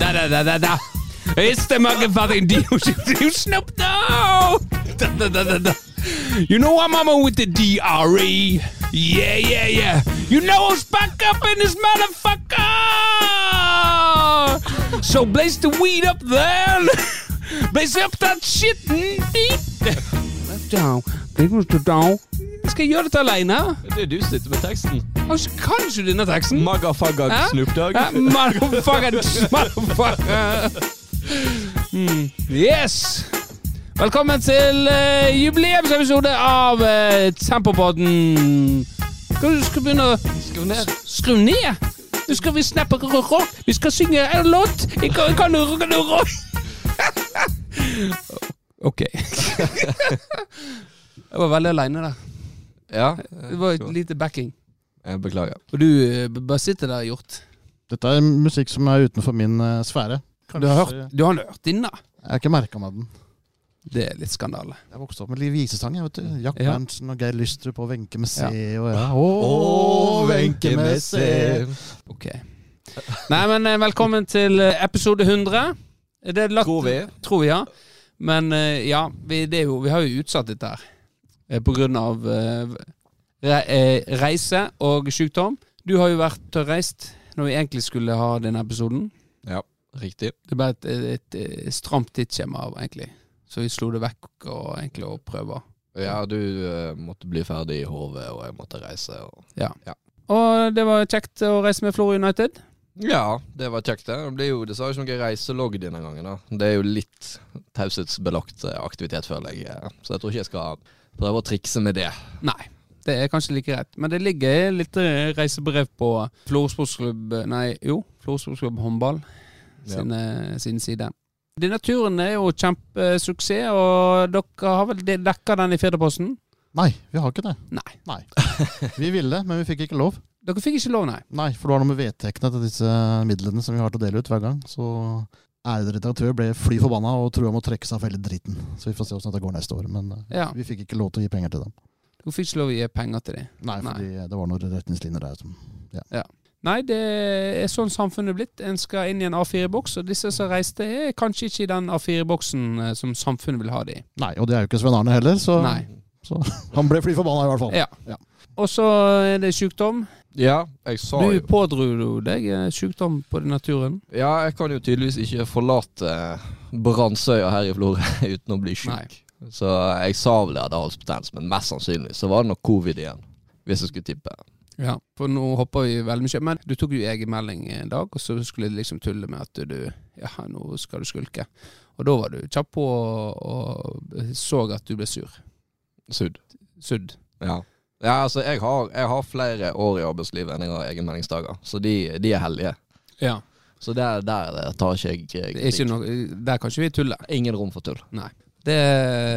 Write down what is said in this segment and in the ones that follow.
Da, da, da, da, da. It's the motherfucking Dio Snoop Dogg. Da, da, da, da, da. You know I'm on with the DRE. Yeah, yeah, yeah. You know who's back up in this motherfucker. So blaze the weed up then. blaze up that shit. Mm, down. Down. Skal jeg gjøre dette alene? Det er du som sitter med teksten. Altså, kan ikke du denne teksten? Magafagag Hæ? Snoop Dogg. Motherfucker, motherfucker. Mm. Yes! Velkommen til uh, jubileumsepisode av uh, Tempopodden. Skal du skal begynne å Skru ned. skru ned? Nå skal vi snappe rock. Vi skal synge en låt. Jeg kan, kan du kan du rock? Ok. Jeg var veldig aleine der. Ja. Det var et lite backing. Jeg beklager. Og du uh, bare sitter der, Hjort. Dette er musikk som er utenfor min eh, sfære. Du har hørt, du har hørt inne. Jeg har ikke merka meg den. Det er litt skandale. Jeg vokste opp med litt visesang. Jeg, vet du. Jack Ja. Berntsen og Geir Lystrup og Wenche C. Og ja. Å, Wenche C. Ok. Nei, men eh, velkommen til eh, episode 100. Det er latt, Tror vi. Tror vi, ja. Men eh, ja, vi, det er jo, vi har jo utsatt dette her. Eh, På grunn av eh, eh, reise og sykdom. Du har jo vært og reist når vi egentlig skulle ha denne episoden. Ja, riktig. Det ble et, et, et stramt tidsskjema, egentlig. Så vi slo det vekk og egentlig å prøve. Ja, du måtte bli ferdig i hodet, og jeg måtte reise. Og... Og det var kjekt å reise med Florø United. Ja, det var kjekt, det. Det blir jo dessverre ikke noe reiselogg denne gangen. da. Det er jo litt taushetsbelagt aktivitet, føler jeg. Så jeg tror ikke jeg skal prøve å trikse med det. Nei, det er kanskje like greit. Men det ligger litt eh, reisebrev på Florsportsklubb Nei, jo, Florsportsklubb håndball Ja. sin, eh, sin side. Denne turen er jo kjempesuksess, og dere har vel dekka den i Firdaposten? Nei, vi har ikke det. Nei. nei. Vi ville, men vi fikk ikke lov. Dere fikk ikke lov, nei. Nei, for det har noe med vedtektene til disse midlene som vi har til å dele ut hver gang. Så ærede redaktør ble fly forbanna og tror jeg må trekke seg av hele dritten. Så vi får se åssen dette går neste år. Men eh, Ja. vi fikk ikke lov til å gi penger til dem. Du fikk ikke lov til å gi penger til dem. Nei, Nei. det var noen retningslinjer der som Nei, det er sånn samfunnet er blitt. En skal inn i en A4-boks, og disse som reiste, er kanskje ikke i den A4-boksen eh, som samfunnet vil ha de. Nei, og det er jo ikke Sven Arne heller, så, så han ble fly forbanna i hvert fall. Ja. Ja. Og så er det sykdom. Ja, jeg sa Du jo pådro deg eh, sykdom på den naturen? Ja, jeg kan jo tydeligvis ikke forlate Brannsøya her i Florø uten å bli Nei. Så jeg sa vel jeg hadde halsbetennelse, men mest sannsynlig så var det nok covid igjen. Hvis jeg skulle tippe. Ja, for nå hopper vi veldig mye. Men du tok jo egenmelding en dag, og så skulle du liksom tulle med at du Ja, nå skal du skulke. Og da var du kjapp på og, og så at du ble sur. Sudd. Sudd. Ja. Ja, altså jeg har, jeg har flere år i arbeidslivet enn jeg har egenmeldingsdager, så de, de er heldige. Ja. Så der, der tar ikke jeg Det er ikke noe, der kan ikke vi tulle. Ingen rom for tull. Nei. Det,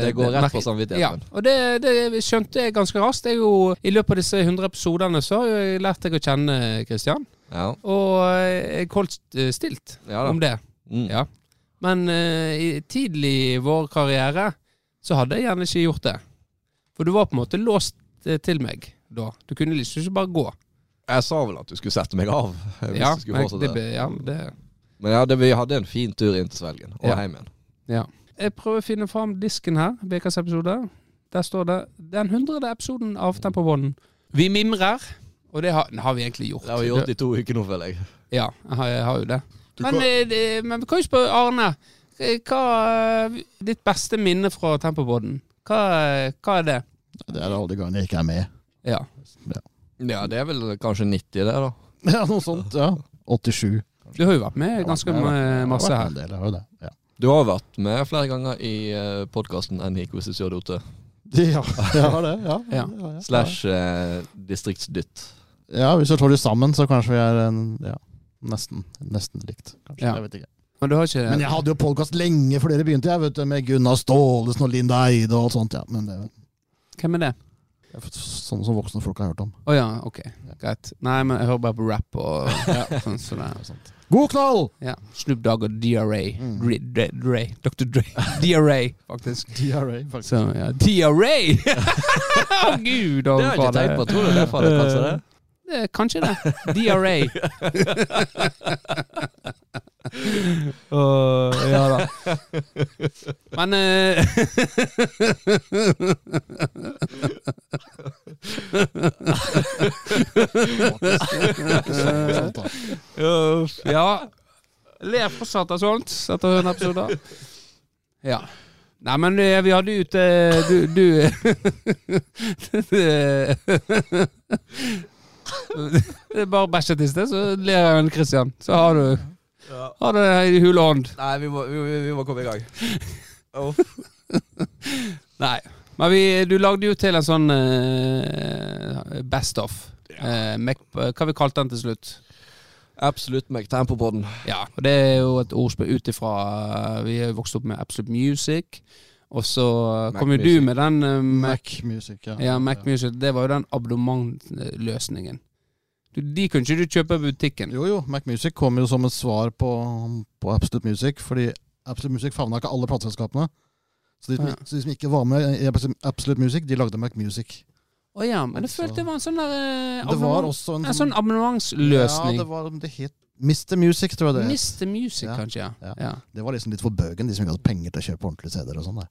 Det går rett merker- på Ja, og det, det skjønte jeg ganske raskt. Jeg jo, I løpet av disse 100 episodene så har jeg lært deg å kjenne Kristian. Ja. Og jeg holdt eh, stilt Ja om det. Mm. Ja. Men uh, i, tidlig i vår karriere så hadde jeg gjerne ikke gjort det. For du var på en måte låst eh, til meg da. Du kunne liksom ikke bare gå. Jeg sa vel at du skulle sette meg av. Hvis Ja, du skulle men fortsette. det, ja, det, Men ja, det, vi hadde en fin tur inn til Svelgen og Ja. hjem igjen. ja. Jeg prøver å finne fram disken her, ukas episode. Der står det den hundrede episoden av Tempobånden. Vi mimrer. Og det har, har vi egentlig gjort. Det har vi gjort i to uker nå, føler jeg. Ja, jeg har, jeg har jo det. Du Men, eh, men vi kan jo spørre Arne. eh, Hva er ditt beste minne fra Tempobånden? Hva, hva er det? Det er alle de gangene jeg ikke er med. Ja. Ja, det er vel kanskje 90, det, da. Ja, noe sånt. ja. 87. Du har jo vært med ganske vært- ma- masse her. del, jeg har det. Ja. Du har jo vært med flere ganger i uh, podkasten NIK Sisjodote Ja, jeg har det. Ja, Ja. ja, ja. slash eh, distriktsdytt. Ja, hvis vi slår det sammen, så kanskje vi er en, ja, nesten, nesten likt. Kanskje, Ja. jeg vet ikke. Men du har ikke Men jeg hadde jo podkast lenge før dere begynte, jeg vet du, med Gunnar Staalesen og Linda Eide og alt sånt. ja. Men det Hvem er det? Sånne sånn som voksne folk har hørt om. Å ja, ok. Greit. Nei, men jeg hører bare på rap og sånn. Så det er. God knall! Ja. Snoop Dogg og DRA. Mm. Dre, Dre, Dre. Dr. Dre. DRA, faktisk. DRA, faktisk. Så ja, DRA! Å gud, Det har jeg ikke tenkt på. Tror du det faller kanskje det? Eh, Kanskje det. DRA. Og, ja da. Men eh, Uff, ja. Ler fortsatt av sånt etter en episode. Ja. Nei, men eh, vi hadde ute Du, du Det er bare bæsjet i sted, så ler jeg Christian. Så har du Har Ha det i hule hånd. Nei, vi må, vi, vi må komme i gang. Oh. Nei. Men vi, du lagde jo til en sånn uh, best of. Eh, Mac, hva vi kalte den til slutt? Absolutt Mac Tempo på den. Ja, og det er jo et ordspill ut ifra Vi er jo vokst opp med Absolute Music, og så Mac kom jo du med den uh, Mac, Mac Music, ja. ja, Mac Music. Det var jo den abonnementløsningen. Du, de kunne ikke du kjøpe i butikken. Jo, jo. Mac Music kom jo som et svar på, på Absolute Music, fordi Absolute Music favna ikke alle plateselskapene. Så Ja. så de som ikke var med i Absolute Music, de lagde Mac Music. Å ja, men jeg følte det var en sånn der eh, Det var også en, En sånn abonnementsløsning. Ja, det var det het Mr. Music, tror jeg det het. Mr. Music, Ja. kanskje, ja. Ja. Det var liksom litt for bøgen, de som ikke hadde penger til å kjøpe ordentlige CD-er og sånn.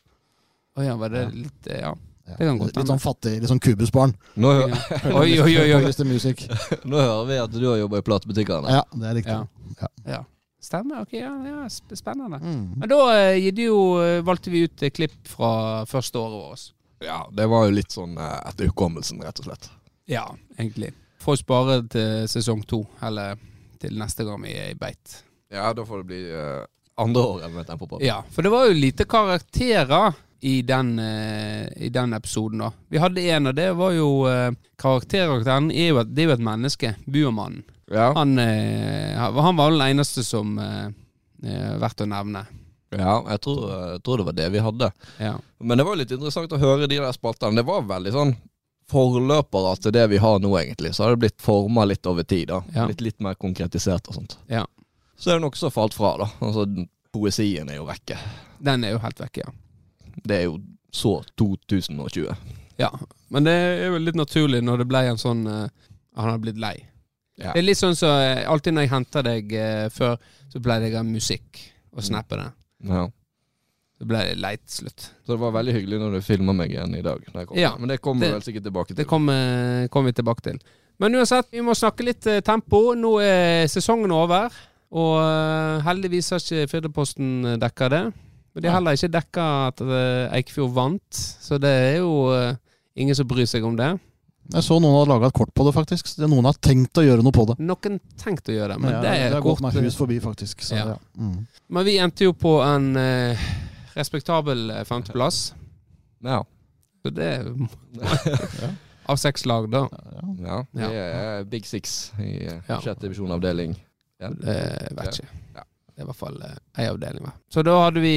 Å ja, var det litt eh, Ja. Ja. Det kan godt litt sånn fattig, litt sånn kubusbarn. Nå, hø Oi, oi, oi. oi. Mr. Music. nå hører vi at du har jobba i platebutikkene. Ja, det er riktig. Ja. ja. Stemmer. Ok, ja, ja sp- spennende. Mm. Men da eh, jo, eh, valgte vi ut eh, klipp fra første året vårt. Ja, det var jo litt sånn etter hukommelsen, rett og slett. Ja, egentlig. Får spare til sesong to, eller til neste gang vi er i beit. Ja, da får det bli uh, andre året med Tempo på. Ja, for det var jo lite karakterer i den, eh, i den episoden, da. Vi hadde en, og det var jo eh, Karakterkarakteren er jo et, det er jo et menneske. Buermannen. Ja. Han, eh, han var den eneste som eh, er verdt å nevne. ja jeg, tror, jeg tror det var det vi hadde. Ja. Men det var litt interessant å høre de der spaltene. Det var veldig sånn forløpere til det vi har nå, egentlig. Så har det blitt forma litt over tid. da Ja. Blitt litt mer konkretisert og sånt. Ja. Så er det noe som falt fra, da. Altså, poesien er jo vekke. Den er jo helt vekke, ja. Det er jo så 2020. Ja, men det er jo litt naturlig når det ble en sånn uh, Han har blitt lei. Ja. Det er litt sånn så eh, Alltid når jeg henter deg uh, før, så pleide jeg å ha musikk og snappe det. Ja. Så ble leit slutt. Så det var veldig hyggelig når du filma meg igjen i dag. Ja, Men det kommer vi vel sikkert tilbake til. Det kommer kom vi tilbake til. Men uansett, vi må snakke litt eh, tempo. Nå er sesongen over. Og eh, heldigvis har ikke Firdaposten dekka det. Men de har heller ikke dekka at eh, Eikfjord vant, så det er jo eh, ingen som bryr seg om det. Jeg så noen hadde laga et kort på det, faktisk. Så det- Noen har tenkt å gjøre noe på det. Noen tenkt å gjøre det, men Ja, det er har gått kort. meg hus forbi, faktisk. Så, Ja. ja. Mm. Men vi endte jo på en eh, respektabel eh, femteplass. Ja. Så det er Av seks lag, da. Ja. Det er Big Six i sjette Ja. sjette divisjonavdeling. Ja. Det vet ikke. Ja. I hvert fall én avdeling. hva. Så da hadde vi,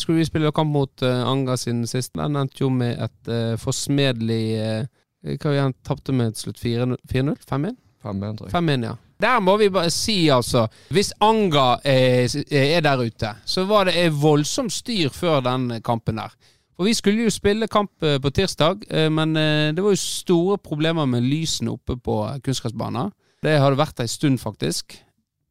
skulle vi spille kamp mot uh, Anga sin siste. Den endte jo med et uh, forsmedelig uh, Hva vi igjen tapte med til slutt? 4-0? 5-1? 5-1, tror jeg. 5-1, ja. Der må vi bare si, altså Hvis Anga er, er der ute, så var det et voldsomt styr før den kampen der. For vi skulle jo spille kamp eh, på tirsdag, eh, men eh, det var jo store problemer med lysene oppe på kunstgressbanen. Det har det vært ei stund, faktisk.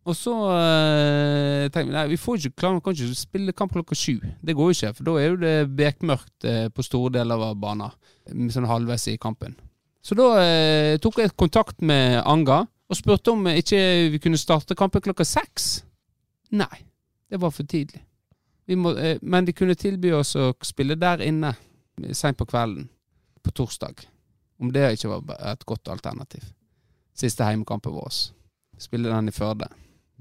Og så øh, tenkte vi nei, vi får ikke klare, kan ikke spille kamp klokka sju. Det går jo ikke, for da er jo det bekmørkt øh, på store deler av banen. Sånn halvveis i kampen. Så da øh, tok jeg kontakt med Anga og spurte om eh, ikke vi kunne starte kampen klokka seks. Nei, det var for tidlig. Må, eh, men de kunne tilby oss å spille der inne seint på kvelden på torsdag. Om det ikke var et godt alternativ. Siste heimekampen vår. Spille den i Førde.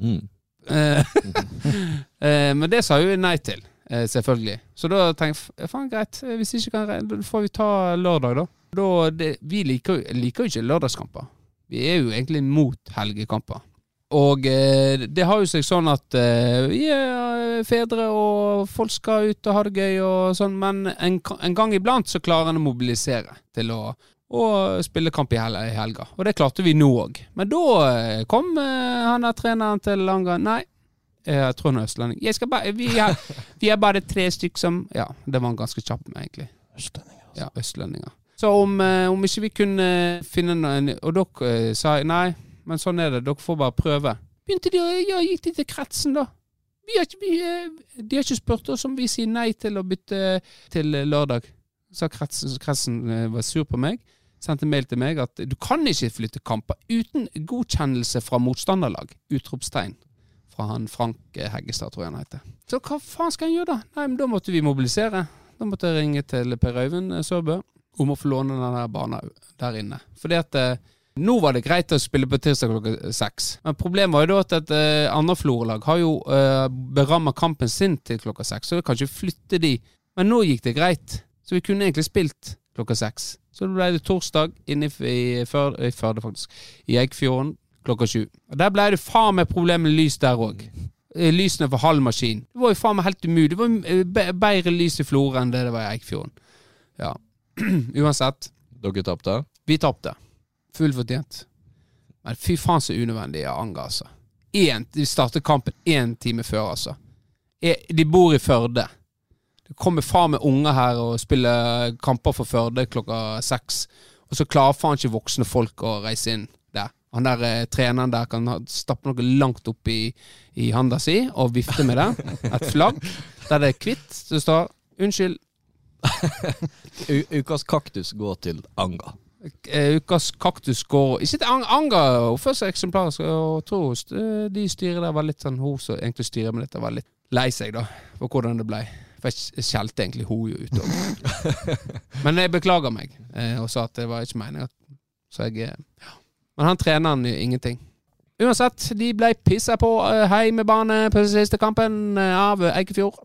Mm. Eh, eh, men det sa jo nei til, eh, selvfølgelig. Så da tenkte jeg faen greit, hvis ikke kan regne, får vi ta lørdag, da. da det, vi liker, liker jo ikke lørdagskamper. Vi er jo egentlig mot helgekamper. Og det har jo seg sånn at vi er fedre, og folk skal ut og ha det gøy og sånn, men en, en gang iblant så klarer en å mobilisere til å og spille kamp i helga. Og det klarte vi nå òg. Men da eh, kom eh, han der treneren til Langa. Nei, eh, jeg tror han er østlending. Vi, vi er bare tre stykk som Ja, det var han ganske kjapp med, egentlig. Østlendinger. Ja, østlendinger. Så om, om ikke vi kunne finne noen Og dere sa nei, men sånn er det. Dere får bare prøve. Begynte de å Ja, gikk de til kretsen, da? vi har ikke, vi, de har ikke spurt oss om vi sier nei til å bytte til lørdag. Så kretsen, kretsen var sur på meg. Sendte mail til meg at du kan ikke flytte kamper uten godkjennelse fra motstanderlag. Utropstegn. Fra han Frank eh, Heggestad, tror jeg han heter. Så hva faen skal jeg gjøre da? Nei, men Da måtte vi mobilisere. Da måtte jeg ringe til Per Øyvind eh, Sørbø om å få låne den banen der inne. Fordi at eh, nå var det greit å spille på tirsdag klokka seks. Men problemet var jo da at et eh, andreflorelag har jo eh, beramma kampen sin til klokka seks, så vi kan ikke flytte de. Men nå gikk det greit, så vi kunne egentlig spilt klokka seks. Så ble det torsdag inne i, Førde, i Førde, faktisk. I Eikfjorden klokka sju. Og Der ble det faen meg problem med lys der òg. Lysene for halv maskin. Det var jo faen meg helt umulig. Det var eh, bedre lys i Florø enn det det var i Eikfjorden. Ja. Uansett. Dere tapte? Vi tapte. Fullt fortjent. Men fy faen så unødvendig av Anga, altså. En, de startet kampen én time før, altså. E- De bor i Førde. Kommer faen med unger her og spiller kamper for Førde klokka seks. Og så klarer faen ikke voksne folk å reise inn der. Han der eh, treneren der kan ha- stappe noe langt opp i, i handa si og vifte med det. Et flagg der det er hvitt. Det står 'Unnskyld, ukas kaktus går til Anga. Eh, ukas kaktus går Ikke til Ang Anga oppfører seg eksemplarisk, og tror de styrer der var litt sånn Hun som egentlig styrer med dette, var litt lei seg, da, for hvordan det ble. For jeg skjelte egentlig hun jo utover. Men jeg beklager meg, eh, og sa at det var ikke meningen. Så jeg eh, ja. Men han treneren gjør ingenting. Uansett, de ble pissa på eh, heimebane på siste kampen av Eikefjord.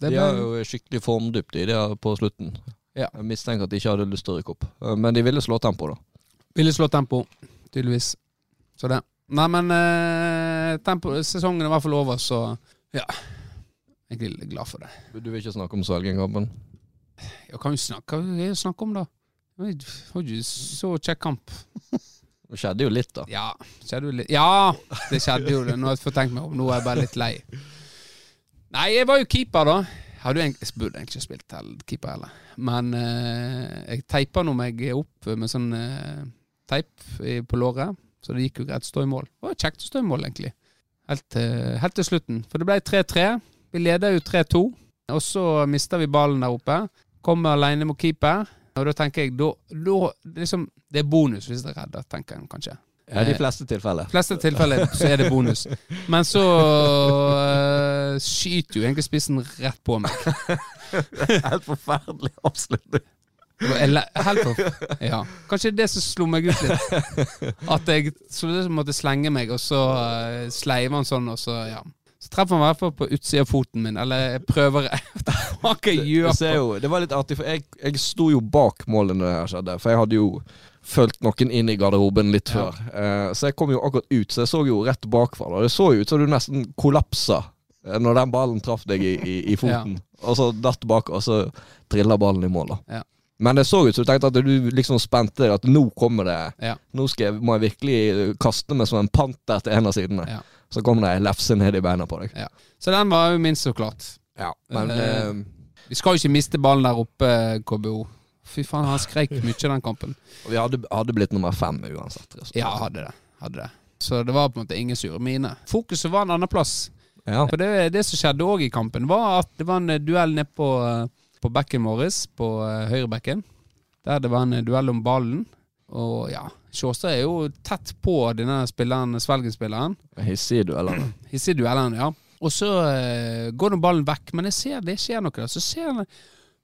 Det De er jo skikkelig formdypt i det på slutten. Ja. Jeg mistenker at de ikke hadde lyst til å rykke opp. Men de ville slå tempo, da. Ville slå tempo, tydeligvis. Så det. Nei, men eh, tempo, sesongen er i hvert fall over, så ja. Jeg er glad for det. Du vil ikke snakke om Svelgen-kampen? Jeg kan jo snakke, hva jeg snakke om, da? Det var jo så kjekk kamp. Det skjedde jo litt, da. Ja, skjedde jo litt Ja, det skjedde jo det. Nå har jeg fått tenkt meg om. Nå er jeg bare litt lei. Nei, jeg var jo keeper, da. Jeg hadde jo egentlig, jeg burde egentlig ikke spilt hell- keeper heller. Men eh, jeg teipa nå meg opp med sånn eh, teip på låret, så det gikk jo greit å stå i mål. Det var kjekt å stå i mål, egentlig. Helt, til- helt til slutten. For det ble 3-3. Vi leder jo 3-2, og så mister vi ballen der oppe. Kommer alene mot keeper. Og da tenker jeg da, da liksom, Det er bonus hvis det redder, tenker en kanskje. Ja, de fleste tilfeller. De fleste tilfeller så er det bonus. Men så uh, skyter jo egentlig spissen rett på meg. Helt forferdelig avslutning. Det ele- Helt for, ja. Kanskje det som slo meg ut litt. At jeg så det som måtte slenge meg, og så uh, sleiver han sånn, og så ja. Så treffer han i hvert fall på utsida av foten min, eller jeg prøver Hva kan jeg Det, gjøre? ser jo, det var litt artig, for jeg, jeg sto jo bak målet når det her skjedde. For jeg hadde jo fulgt noen inn i garderoben litt Ja. før. Eh, så jeg kom jo akkurat ut, så jeg så jo rett bakfra. Og det så jo ut som du nesten kollapsa eh, når den ballen traff deg i, i, i foten. Og så datt bak, og så trilla ballen i mål. da Ja. Men det så ut som du tenkte at du liksom spente deg, at nå kommer det Ja. Nå jeg, må jeg virkelig kaste meg som en panter til en av sidene. Ja. Så kom det ei lefse ned i beina på deg. Så den var jo minst så klart. Ja, men Eh, eh, Vi skal jo ikke miste ballen der oppe, KBO. Fy faen, han skreik mye den kampen. vi hadde, hadde blitt nummer fem uansett. Ja, hadde det. Hadde det. Så det var på en måte ingen sure mine. Fokuset var en andreplass. Ja. For det, det som skjedde òg i kampen, var at det var en eh, duell nede på, eh, på bekken vår, på eh, høyrebekken. Der det var en duell om ballen. Og ja, Sjåstad er jo tett på denne spilleren, Svelgen-spilleren. Hissig duellene. eller? Hissig duellen, ja. Og så uh, går nå ballen vekk, men jeg ser det skjer noe der. Så ser han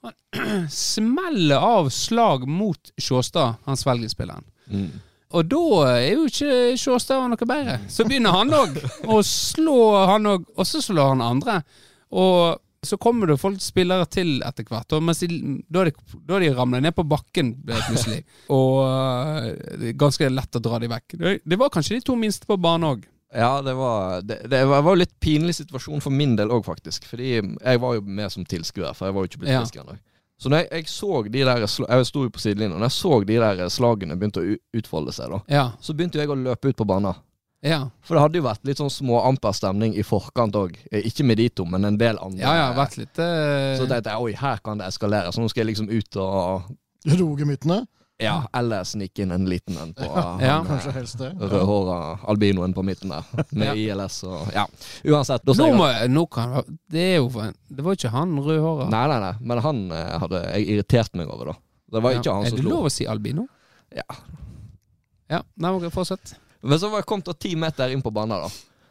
han smeller av slag mot Sjåstad, han Svelgen-spilleren. Mm. Og da er jo ikke Sjåstad noe bedre. Så begynner han òg å slå, han òg, og så slår han andre. Og så kommer det folk spillere til etter hvert, og de, da, har de, da de ramla ned på bakken eh, plutselig. Og eh, det er ganske lett å dra de vekk. Det, var kanskje de to minste på banen òg. Ja, det var Det, det var jo litt pinlig situasjon for min del òg, faktisk. Fordi jeg var jo med som tilskuer, for jeg var jo ikke blitt Ja. frisk ennå. Så når jeg, jeg så de der Jeg sto jo på sidelinjen, og når jeg så de der slagene begynte å utfolde seg, da, Ja. så begynte jeg å løpe ut på banen. Ja. For det hadde jo vært litt sånn små amper stemning i forkant òg. Ikke med de to, men en del andre. Ja, ja, vært litt Uh... Så tenkte jeg oi, her kan det eskalere. Så nå skal jeg liksom ut og Roge myttene? Ja, eller snike inn en liten en på Ja. han, Kanskje helst det. eh, rødhåra albinoen på midten der, med Ja. ILS og Ja. Uansett. Da Nå må jeg, nå kan, det er jo Det var ikke han rødhåra. Nei, nei, nei, men han eh, hadde jeg irritert meg over, da. Det var ikke han Er som det lov å si albino? Ja. Ja, nei, fortsett. Men så var jeg kommet ti meter inn på banen, da.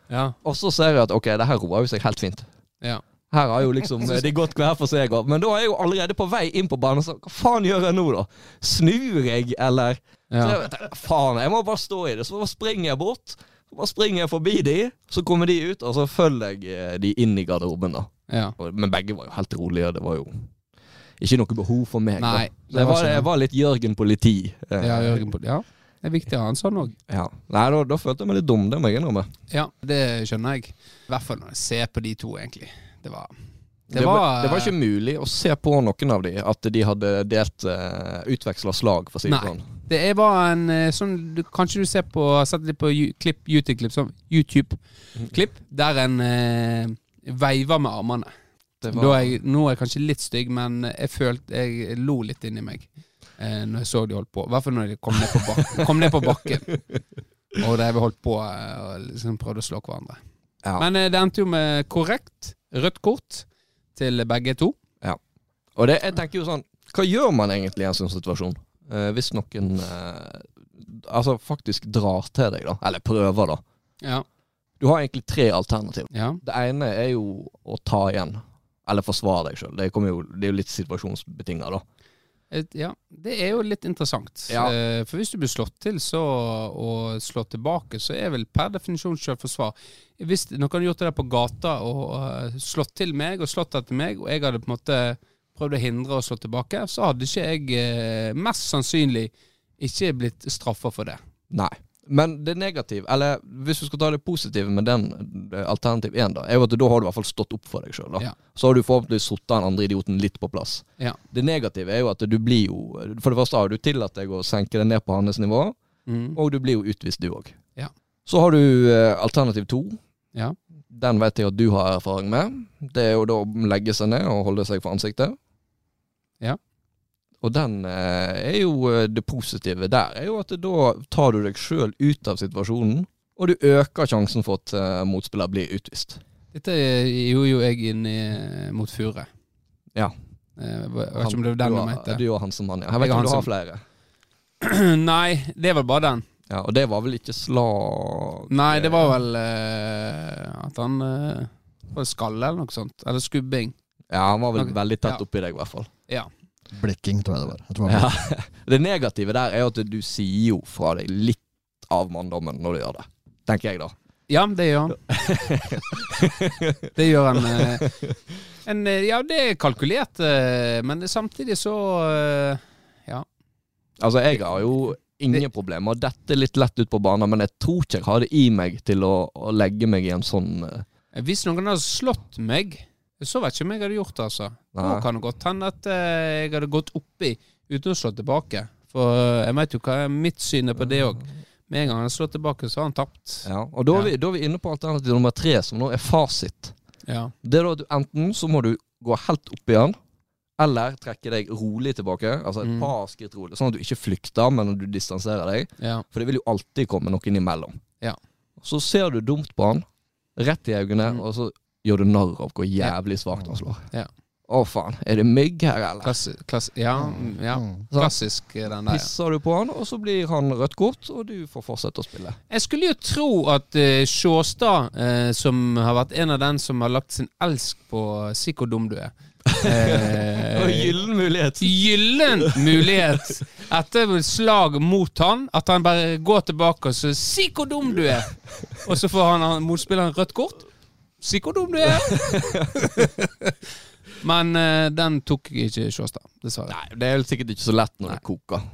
Ja. Og så ser jeg at ok, det her roer jo seg helt fint. ja. Her har jo liksom de gått hver for seg. og- Men da er jeg jo allerede på vei inn på banen. Så hva faen gjør jeg nå, da? Snur jeg, eller så jeg, vet, Faen, jeg må bare stå i det. Så bare springer jeg bort. Så bare springer jeg forbi de, så kommer de ut, og så følger jeg eh, de inn i garderoben, da. ja. Men begge var jo helt rolige. Det var jo ikke noe behov for meg. Nei, det var var, ikke jeg var litt Jørgen politi. eh, Ja, Jørgen, politi. ja. Det er viktig å ha en sånn òg. ja. Nei, da, da følte jeg meg litt dum, det må jeg innrømme. Ja, det skjønner jeg. I hvert fall når jeg ser på de to, egentlig. Det var Det, var, det var ikke mulig å se på noen av de at de hadde delt uh, utveksla slag, for å si det sånn. Det var en eh, sånn du, Kanskje du ser på Sett litt på YouTube-klipp, sånn YouTube-klipp, der en uh, veiver med armene. Det Da er jeg, nå er jeg kanskje litt stygg, men jeg følte Jeg lo litt inni meg eh, når jeg så de holdt på. I hvert fall når de kom ned på, bak kom ned på bakken. Og de holdt på eh, og liksom prøvde å slå hverandre. Ja. Men eh, det endte jo med korrekt rødt kort til begge to. Ja. Og det, jeg tenker jo sånn Hva gjør man egentlig i en sånn situasjon? Eh, hvis noen eh, altså faktisk drar til deg, da. Eller prøver, da. Ja. Du har egentlig tre alternativ. ja. Det ene er jo å ta igjen. Eller forsvare deg sjøl. Det, det er jo litt situasjonsbetinga, da. Et, ja, det er jo litt interessant. Ja. Eh, for hvis du blir slått til så, og slått tilbake, så er vel per definisjon selvforsvar. Hvis noen hadde gjort det der på gata og eh, slått til meg og slått etter meg, og jeg hadde på en måte prøvd å hindre å slå tilbake, så hadde ikke jeg eh, mest sannsynlig ikke blitt straffa for det. Nei. Men det negative, eller hvis du skal ta det positive med den eh, alternativ én, da, er jo at da har du i hvert fall stått opp for deg sjøl. Ja. Så har du forhåpentligvis satt den andre idioten litt på plass. Ja. Det negative er jo at du blir jo For det første har du tillatt deg å senke deg ned på hans nivå, Mm. og du blir jo utvist, du òg. Ja. Så har du eh, alternativ to. Ja. Den vet jeg at du har erfaring med. Det er jo da å legge seg ned og holde seg for ansiktet. Ja. Og den eh, er jo eh, Det positive der er jo at da tar du deg sjøl ut av situasjonen, og du øker sjansen for at eh, motspiller blir utvist. Dette gjorde jo jeg inn i- mot Fure. Ja. Jeg vet ikke om det var den du, mente. du og han som han, ja. Jeg vet ikke om du har flere. Nei, det var bare den. Ja, Og det var vel ikke slag Nei, det var vel uh, at han uh, var det skalle eller noe sånt. Eller skubbing. Ja, han var vel veldig tett Ja. oppi deg, i hvert fall. Ja. Blekking, tror jeg det var. Jeg tror det var Ja. Det negative der er jo at du sier jo fra deg litt av manndommen når du gjør det. Tenker jeg, da. Ja, det gjør han. det gjør han. eh, en, eh, ja, det er kalkulert, eh, men samtidig så Ja. Altså, jeg har jo ingen problemer. Dette er litt lett ut på banen, men jeg tror ikke jeg har det i meg til å, å legge meg i en sånn eh, Hvis noen hadde slått meg, så vet ikke om jeg hadde gjort det, altså. Nei. kan det godt hende at eh, jeg hadde gått oppi uten å slå tilbake. For eh, jeg vet jo hva er mitt syn er på det òg. Med en gang han slår tilbake, så har han tapt. Ja, og da er, vi, da er vi inne på alternativ nummer tre, som nå er fasit. Ja. Det er da at du enten så må du gå helt opp igjen, eller trekke deg rolig tilbake. Altså et Mm. par skritt rolig, sånn at du ikke flykter, men du distanserer deg. ja. For det vil jo alltid komme noen imellom. Ja. Så ser du dumt på han, rett i øynene, Mm. og så gjør du narr av hvor jævlig svakt han slår. Ja. Å faen, er det mygg her, eller? Klassi klass ja, mm, ja. Mm. Klassisk eh, den der. ja. Pisser du på han, og så blir han rødt kort, og du får fortsette å spille. Jeg skulle jo tro at uh, Sjåstad, uh, som har vært en av den som har lagt sin elsk på Si hvor dum du er Og gyllen mulighet. Gyllen mulighet etter slag mot han, at han bare går tilbake og så 'Si hvor dum du er!' Og så får han, han motspilleren rødt kort. 'Si hvor dum du er!' Men uh, den tok ikke Sjåstad, dessverre. Nei, det er sikkert ikke så lett når Nei. det koker.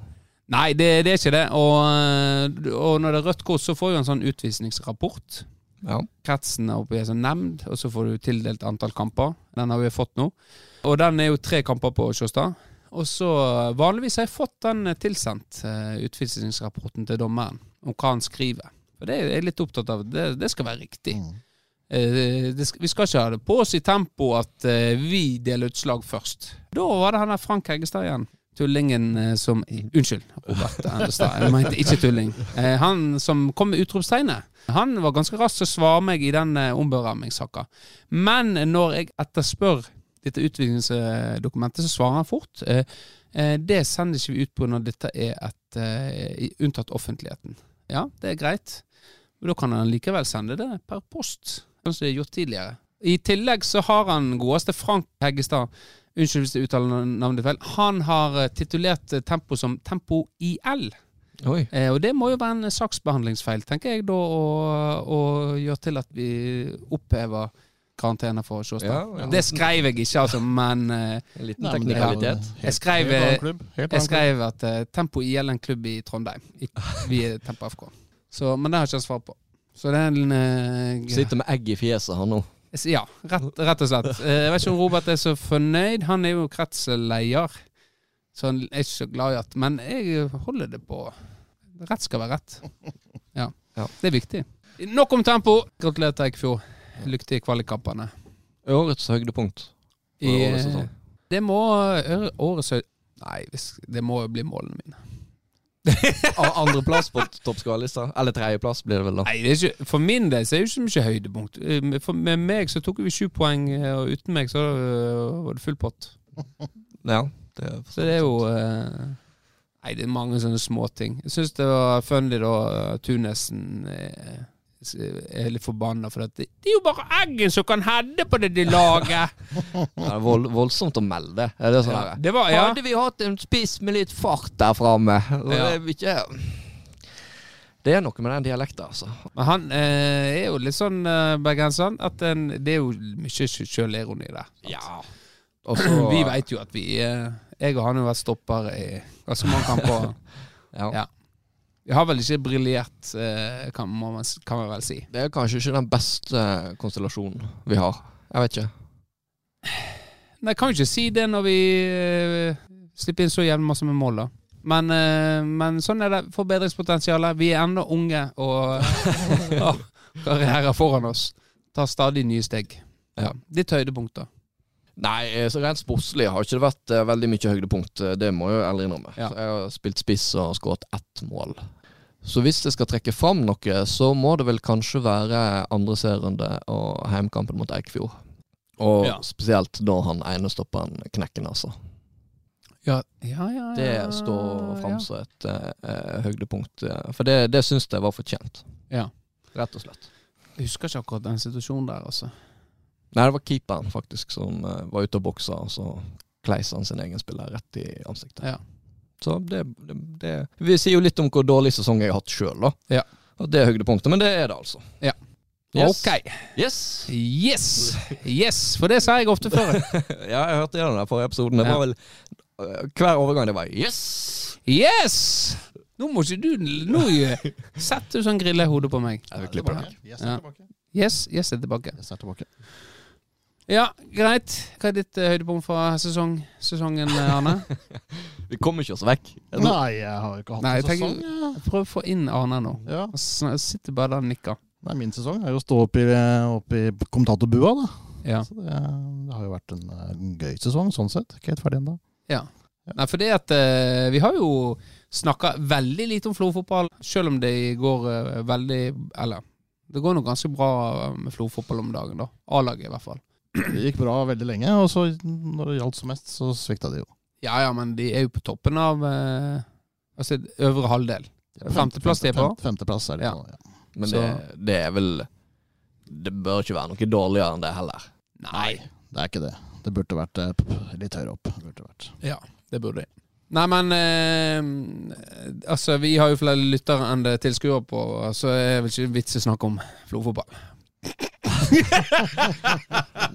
Nei, det, det er ikke det. Og, eh, og når det er rødt kort, så får du en sånn utvisningsrapport. Ja. Kretsen er oppe i en sånn nemnd, og så får du tildelt antall kamper. Den har vi fått nå. Og den er jo tre kamper på Sjåstad. Og så Vanligvis har jeg fått den tilsendt, eh, utvisningsrapporten til dommeren, om hva han skriver. Og det er jeg litt opptatt av. Det, det skal være riktig. Mm. Eh, vi skal ikke ha det på oss i tempo at eh, vi deler ut slag først. Da var det han der Frank Heggestad igjen. tullingen eh, som Unnskyld, Robert Endestad. Jeg mente ikke tulling. Han som kom med utropstegnet, han var ganske rask til å svare meg i den omberamingssaka. Men når jeg etterspør dette utviklingsdokumentet, så svarer han fort. Det sender ikke vi ut på når dette er et unntatt offentligheten. Ja, det er greit. Men da kan han likevel sende det per post, sånn som de har gjort tidligere. I tillegg så har han godeste Frank Heggestad Unnskyld hvis jeg uttaler navnet feil. Han har eh, titulert eh, Tempo som Tempo IL. Oi. Eh, og det må jo være en saksbehandlingsfeil, tenker jeg da, å, gjøre til at vi opphever karantene for Sjåstad. Ja, ja. Det skrev jeg ikke, altså, men eh, En liten teknikalitet. Jeg skrev, jeg skrev at uh, Tempo IL er en klubb i Trondheim. I, vi er Tempo FK. Så, men det har jeg ikke svar på. Så det er en uh, Sitter med egg i fjeset, han nå. Ja, rett, rett, og slett. Eh, jeg vet ikke om Robert er så fornøyd. Han er jo kretsleder, så han er ikke så glad i at Men jeg holder det på Rett skal være rett. Ja, ja. Det er viktig. Nok om tempo. Gratulerer til Eikfjord. Lykke til i kvalikkampene. Årets høydepunkt. I, det må årets Nei, det må jo bli målene mine. Andreplass på toppskårerlista? Eller tredjeplass, blir det vel da. Nei, det ikke, For min del så er det ikke så mye høydepunkt. Eh, for med meg så tok vi sju poeng, eh, og uten meg så var det full pott. Ja, det er så det er jo uh, Nei, det er mange sånne småting. Jeg syns det var funny da Tunesen uh, er litt forbanna, for det, det, er jo bare Eggen som kan heade på det de lager! det er vold, voldsomt å melde. Er det sånn ja, det var, ja. Hadde vi hatt en spiss med litt fart der framme ja. det, det er noe med den dialekten, altså. Men han eh, er jo litt sånn eh, bergenseren at en, det er jo mye sjølironi der. Ja. Også, vi veit jo at vi eh, Jeg og han har vært stopper i ganske mange kamper. ja. ja. Vi har vel ikke briljert, eh, kan, man, kan man vel si. Det er kanskje ikke den beste konstellasjonen vi har. Jeg vet ikke. Nei, kan jo ikke si det når vi uh, slipper inn så jævlig masse med mål, da. Men, men, sånn er det. Forbedringspotensialet. Vi er ennå unge og har karrierer foran oss. Tar stadig nye steg. Ja. Ditt høydepunkt, da? Nei, så rent sportslig har ikke det vært uh, veldig mye høydepunkt. Det må jeg jo ærlig innrømme. Ja. Jeg har spilt spiss og skåret ett mål. Så hvis det skal trekke fram noe, så må det vel kanskje være andre serierunde og heimkampen mot Eikfjord. Og ja. spesielt da han ene stopperen knekker nesa. Ja, ja, ja, Det står fram som et uh, høydepunkt. For det, det syns jeg var fortjent. Ja. Rett og slett. Jeg husker ikke akkurat den situasjonen der, altså. Nei, det var keeperen faktisk som uh, var ute og boksa, og så kleis han sin egen spiller rett i ansiktet. Ja. Så det, det, det, Vi sier jo litt om hvor dårlig sesong jeg har hatt sjøl, da. Ja. Og det er høydepunktet, men det er det altså. Ja. Yes. Ok. Yes. Yes! Yes, For det sa jeg ofte før. ja, jeg hørte gjennom den forrige episoden. Det var vel uh, hver overgang det var yes! Yes! Nå må ikke du Nå setter du sånn grillehode på meg. Jeg klippe det. Yes, er tilbake. Yes, yes, er tilbake. Yes, er tilbake. Ja, greit. Hva er ditt uh, høydepunkt fra sesong, sesongen, eh, Arne? Vi kommer ikke oss vekk. Nei, jeg har ikke hatt Nei, en sesong. Ja. Prøv å få inn Arne nå. Ja. Jeg sitter bare der og nikker. Nei, Min sesong er jo å stå opp i, opp i kommentatorbua, da. Ja. Så det, det, har jo vært en, en, gøy sesong, sånn sett. Ikke helt ferdig ennå. Nei, for det at uh, Vi har jo snakka veldig lite om Flo-fotball, selv om det går uh, veldig Eller det går nå ganske bra med Flo-fotball om dagen, da. A-laget, i hvert fall. Det gikk bra veldig lenge, og så når det gjaldt som mest, så svikta de jo. Ja ja, men de er jo på toppen av eh, Altså øvre halvdel. Femteplass de er på. Femteplass er de på, ja. Men det, det, er vel Det bør ikke være noe dårligere enn det heller. Nei, det er ikke det. Det burde vært eh, litt høyere opp. Burde vært. Ja, det burde de. Nei, men eh, Altså, vi har jo flere lyttere enn det tilskuere på, så er det vel ikke vits i å snakke om flofotball.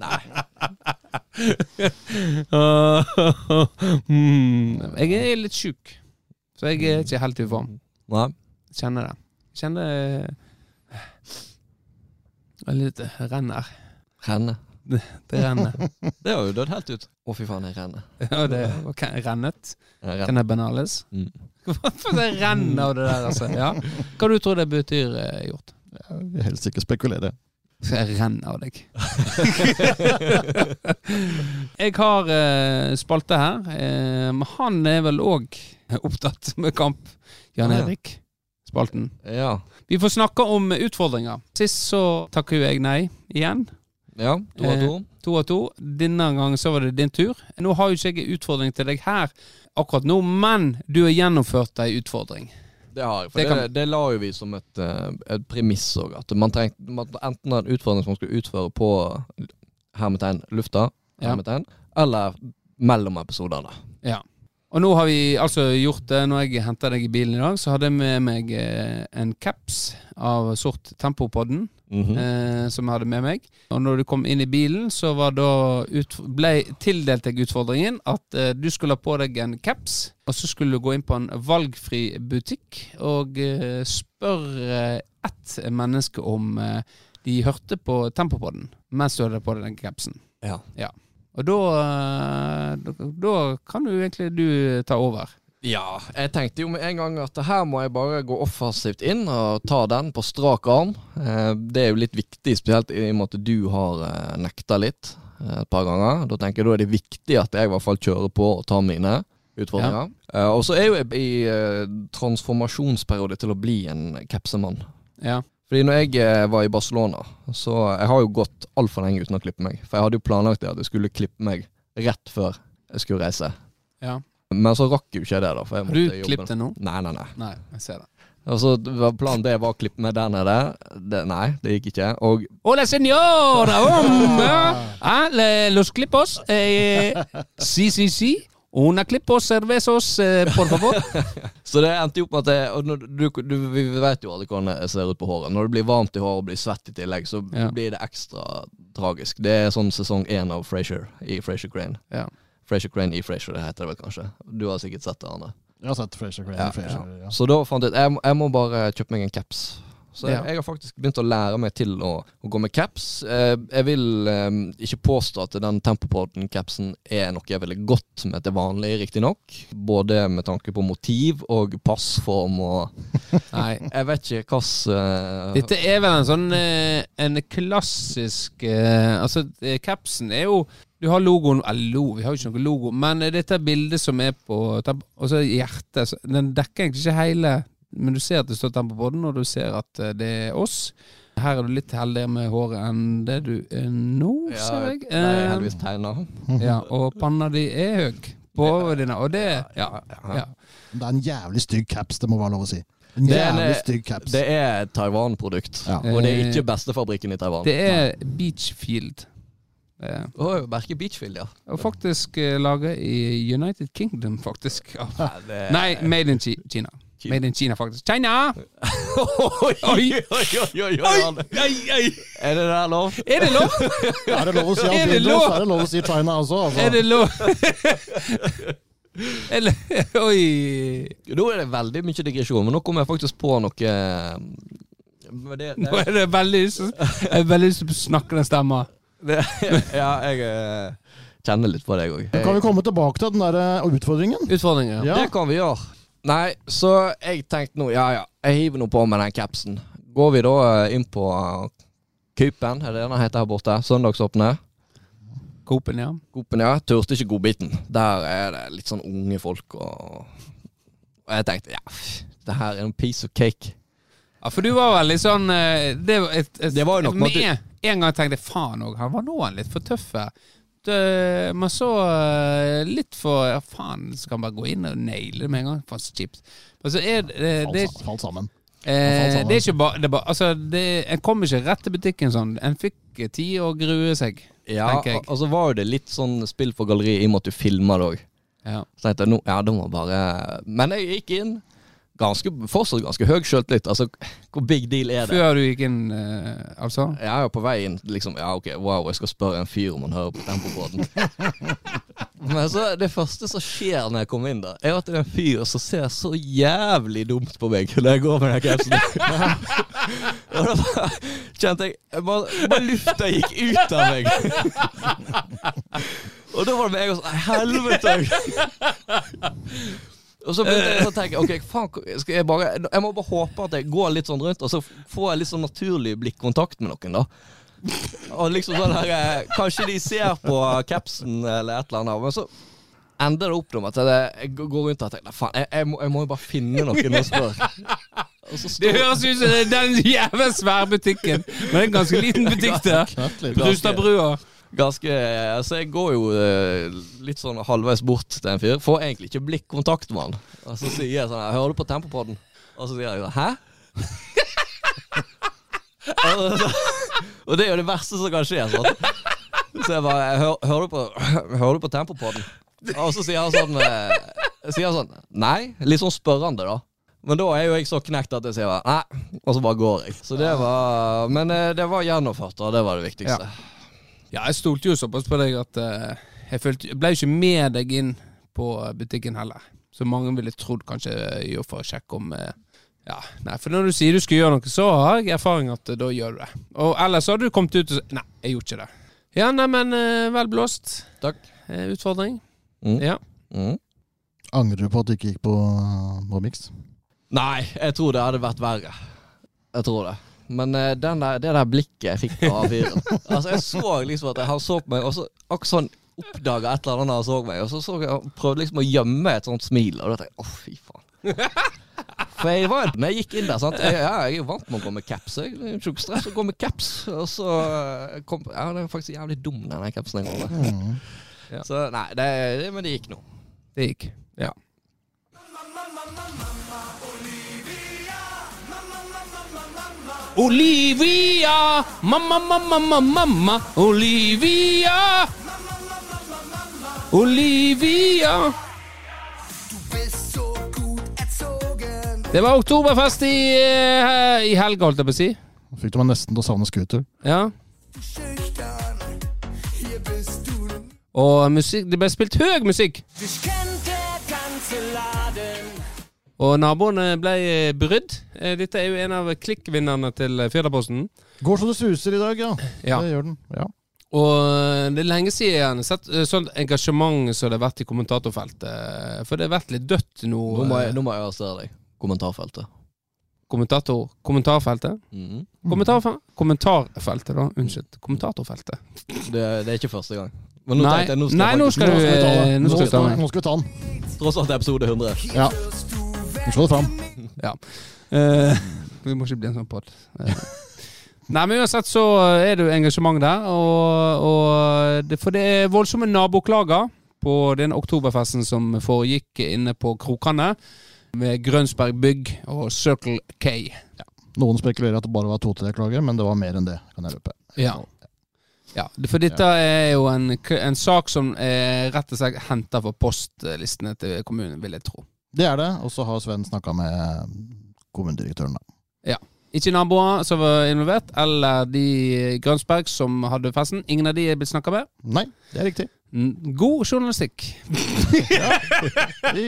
Nei. mm, jeg er litt sjuk, så jeg er ikke helt i form. Nei. Kjenner det. Kjenner det litt renner. Renne. Det, det renner. det har jo dødd helt ut. Å, fy faen, jeg renner. Ja, det okay, rennet. Ja, renner banales? Mm. Hvorfor det renner av det der, altså? Ja. Hva du tror det betyr, eh, Hjort? Jeg vil helst ikke spekulere. Så jeg renner av deg. jeg har eh, spalte her. Eh, han er vel òg opptatt med kamp. Jan Erik. Spalten. Ja. Vi får snakke om utfordringer. Sist så takker jo jeg nei igjen. ja. To av to. To av to. Denne gangen så var det din tur. Nå har jo ikke jeg utfordring til deg her akkurat nå, men du har gjennomført ei utfordring. Det har jeg. For Det det, kan- det, la jo vi som et, eh, et premiss òg. At man trengte man enten en utfordring som man skulle utføre på hermetegn lufta, Ja. hermetegn, eller mellom episodene. Ja. Og nå har vi altså gjort det. Når jeg henta deg i bilen i dag, så hadde jeg med meg eh, en caps av sort Tempopodden. Mhm. eh, som jeg hadde med meg. Og når du kom inn i bilen, så var da ut, ble tildelt deg utfordringen at eh, du skulle ha på deg en caps, og så skulle du gå inn på en valgfri butikk og eh, spørre ett menneske om eh, de hørte på Tempopodden mens du hadde på deg den capsen. Ja. Og da, eh, da, da kan du egentlig du ta over. Ja, jeg tenkte jo med en gang at her må jeg bare gå offensivt inn og ta den på strak arm. Eh, Det er jo litt viktig, spesielt i og med at du har eh, nekta litt eh, et par ganger. Da tenker jeg da er det viktig at jeg i hvert fall kjører på og tar mine utfordringer. Ja. Og så er jo jeg i transformasjonsperiode til å bli en kapsemann. Ja. Fordi når jeg var i Barcelona, så jeg har jo gått altfor lenge uten å klippe meg. For jeg hadde jo planlagt det at jeg skulle klippe meg rett før jeg skulle reise. ja. Men så rakk jo ikke det, da. For jeg Har du klippet det nå? Nei, nei, nei. Nei, jeg ser det. Altså, Planen det var å klippe meg der nede. Det, nei, det gikk ikke. Og Hola, señora. Um, ah, los clipos. Eh, si, si, si. Una clipos cervezos, eh, por favor. Så det endte jo opp med at jeg, når du, du, Vi vet jo alle hvordan det ser ut på håret. Når det blir varmt i håret og blir svett i tillegg, så Ja. blir det ekstra tragisk. Det er sånn sesong én av Frasier i Frasier Crane. Ja. Frasier Crane i Frasier, det heter det vel kanskje. Du har sikkert sett det, Arne. Jeg har sett Fraser Crane. Ja, Fraser, ja. Så da fant jeg ut jeg, jeg må bare kjøpe meg en caps. Så jeg, Ja. jeg har faktisk begynt å lære meg til å, å gå med caps. Eh, jeg vil eh, ikke påstå at den Tempopodden-capsen er noe jeg ville gått med til vanlig, riktignok. Både med tanke på motiv og passform og Nei. Jeg vet ikke hvilken Dette er vel en sånn eh, En klassisk eh, Altså, capsen er jo Du har logoen Eller lo, vi har jo ikke noe logo, men dette bildet som er på Og så hjertet. Den dekker egentlig ikke hele, men du ser at det står Tempo på den, og du ser at eh, det er oss. Her er du litt heldigere med håret enn det du er nå, ja, ser jeg. Nei, Eh, heldigvis tegna. ja, og panna di er høy på dine, og det Ja. ja. Det er en jævlig stygg caps, det må være lov å si. En Det er jævlig stygg caps. Det er et Taiwan-produkt. Ja. Og det er Eh, ikke bestefabrikken i Taiwan. Det er Beachfield. Eh, Oh, Berke Beachfield, ja. Og faktisk uh, laget i United Kingdom, faktisk. Ja. Nei, det- Nei, made in Chi Kina. Kina. Made in China, faktisk. China! Oi, oi, oi, oi, oi, Er det der lov? Er det lov? Er det lov å si Er det lov? er det lov å si China også. Altså. Er det lov? Eller Oi. Nå er det veldig mye digresjon, men nå kommer jeg faktisk på noe eh, det, Nå er det veldig Jeg har veldig lyst til å snakke den stemma. Ja, jeg eh, kjenner litt på deg òg. Kan vi komme tilbake til den der utfordringen? utfordringen? Utfordringer. Ja. Det kan vi gjøre. Nei, så jeg tenkte nå Ja ja, jeg hiver nå på med den capsen. Går vi da eh, inn på Coopen, Kupen, er det den heter her borte? Søndagsåpne. Coopen, ja. Coop-en, ja. Turte ikke godbiten. Der er det litt sånn unge folk og Og jeg tenkte ja, det her er en piece of cake. Ja, For du var veldig sånn eh, Det var, et, et, Det var jo nok med måtte... En gang tenkte jeg faen òg, han var nå litt for tøff. Det, man så uh, litt for Ja, faen, så kan man bare gå inn og naile det med en gang? Faen, så kjipt. Altså, er det, det, Falt, fall sammen. Eh, det er ikke bare, det er Altså, en kom ikke rett til butikken sånn. En fikk tid å grue seg. Ja, tenker jeg. og så var jo det litt sånn spill for galleri i og med at du filma det òg. Ja. Så tenkte jeg nå, ja, det må bare Men jeg gikk inn. Ganske, fortsatt ganske høy sjøltillit. Altså, hvor big deal er det? Før du gikk inn, eh, altså? Jeg er jo på vei inn liksom, Ja, ok, wow, jeg skal spørre en fyr om han hører på Tempobåten. Men så det første som skjer når jeg kommer inn der, er at det er en fyr som ser så jævlig dumt på meg når jeg går med den capsen. Og da bare kjente jeg bare, bare Lufta gikk ut av meg. Og da var det med en gang sånn Helvete! Og så begynte jeg å tenke Ok, faen, jeg bare Jeg må bare håpe at jeg går litt sånn rundt, og så får jeg litt sånn naturlig blikkontakt med noen, da. Og liksom sånn her eh, Kanskje de ser på capsen eller et eller annet, men så ender det opp med at jeg, går rundt og tenker faen, jeg, jeg, må, jeg må jo bare finne noen spørre. Og så Det høres ut som den jævla svære butikken, men det er en ganske liten butikk der. Brustadbrua. Ganske Altså, jeg går jo eh, litt sånn halvveis bort til en fyr. Får egentlig ikke blikkontakt med han. Og så sier jeg sånn 'Hører du på Tempopodden?' Og så sier jeg sånn 'Hæ?' og, det er jo det verste som kan skje. Sånn. Så jeg bare «Hør, hører, du på, 'Hører du på Tempopodden?' Og så sier han sånn eh, Sier han sånn Nei. Litt sånn spørrende, da. Men da er jo jeg så knekt at jeg sier nei, og så bare går jeg. Så det var Men eh, det var gjennomført, og det var det viktigste. Ja, jeg stolte jo såpass på deg at uh, jeg følte, jeg ble ikke med deg inn på butikken heller. Så mange ville trodd kanskje jo for å sjekke om uh, Ja, nei, for når du sier du skal gjøre noe, så har jeg erfaring at eh, da gjør du det. Og ellers hadde du kommet ut og sagt Nei, jeg gjorde ikke det. Ja, neimen, vel blåst. Takk. Eh, utfordring. Mm. Ja. Mm. Angrer du på at du ikke gikk på, på Mix? Nei, jeg tror det hadde vært verre. Jeg tror det. Men uh, den der, det der blikket jeg fikk av fyren Altså, jeg så liksom at han så på meg, og så akkurat sånn oppdaga et eller annet han så meg, og så, så jeg, han prøvde liksom å gjemme et sånt smil, og da tenkte jeg å, fy faen. For jeg var når jeg gikk inn der, sant jeg, ja, jeg er jo vant med å gå med caps. Jeg er jo ikke stress å gå med caps. Og så eh, kom Ja, den er faktisk jævlig dum, den capsen jeg går med. Ja. Så nei, det, det, men det gikk nå. Det gikk. Ja. Olivia, mamma, mamma, mamma, mamma, Olivia. Olivia. Det var oktoberfest i, eh, i helga, holdt jeg på å si. Fikk du meg nesten til å savne scooter. Ja. Og musikk, det ble spilt høy musikk. Og naboene ble eh, brydd. Eh, Dette er jo en av klikkvinnerne til Firdaposten. Går så det suser i dag, ja. Ja. Det gjør den. Ja. Og eh, det er lenge siden jeg har sett eh, sånt engasjement som det har vært i kommentatorfeltet. For det har vært litt dødt nå. Nå må eh, jeg, nå må jeg arrestere deg. Kommentarfeltet. Kommentator... Kommentarfeltet? Mm Kommentarfe kommentarfeltet, da. Unnskyld. Kommentatorfeltet. Det, det er ikke første gang. Men nå Nei, tenkte jeg, nå skal nei, jeg nå faktisk- skal du eh, nå skal vi ta den. Tross alt episode 100. Ja. Slå det fram. Eh, vi må ikke bli en sånn pod. Eh. Nei, men uansett så er det jo engasjement der. Og, og det, for det er voldsomme naboklager på den oktoberfesten som foregikk inne på Krokane. Med Grønsberg Bygg og Circle K. Noen spekulerer at det bare var to-tre klager, men det var mer enn det. kan jeg løpe. Ja. ja. For dette er jo en, en sak som er rett og slett henta fra postlistene til kommunen, vil jeg tro. Det er det, og så har Sven snakka med kommunedirektøren. da. Ikke naboer som var involvert, eller de Grønsberg som hadde festen. Ingen av de er blitt snakka med. Nei, det er riktig. God journalistikk. Vi,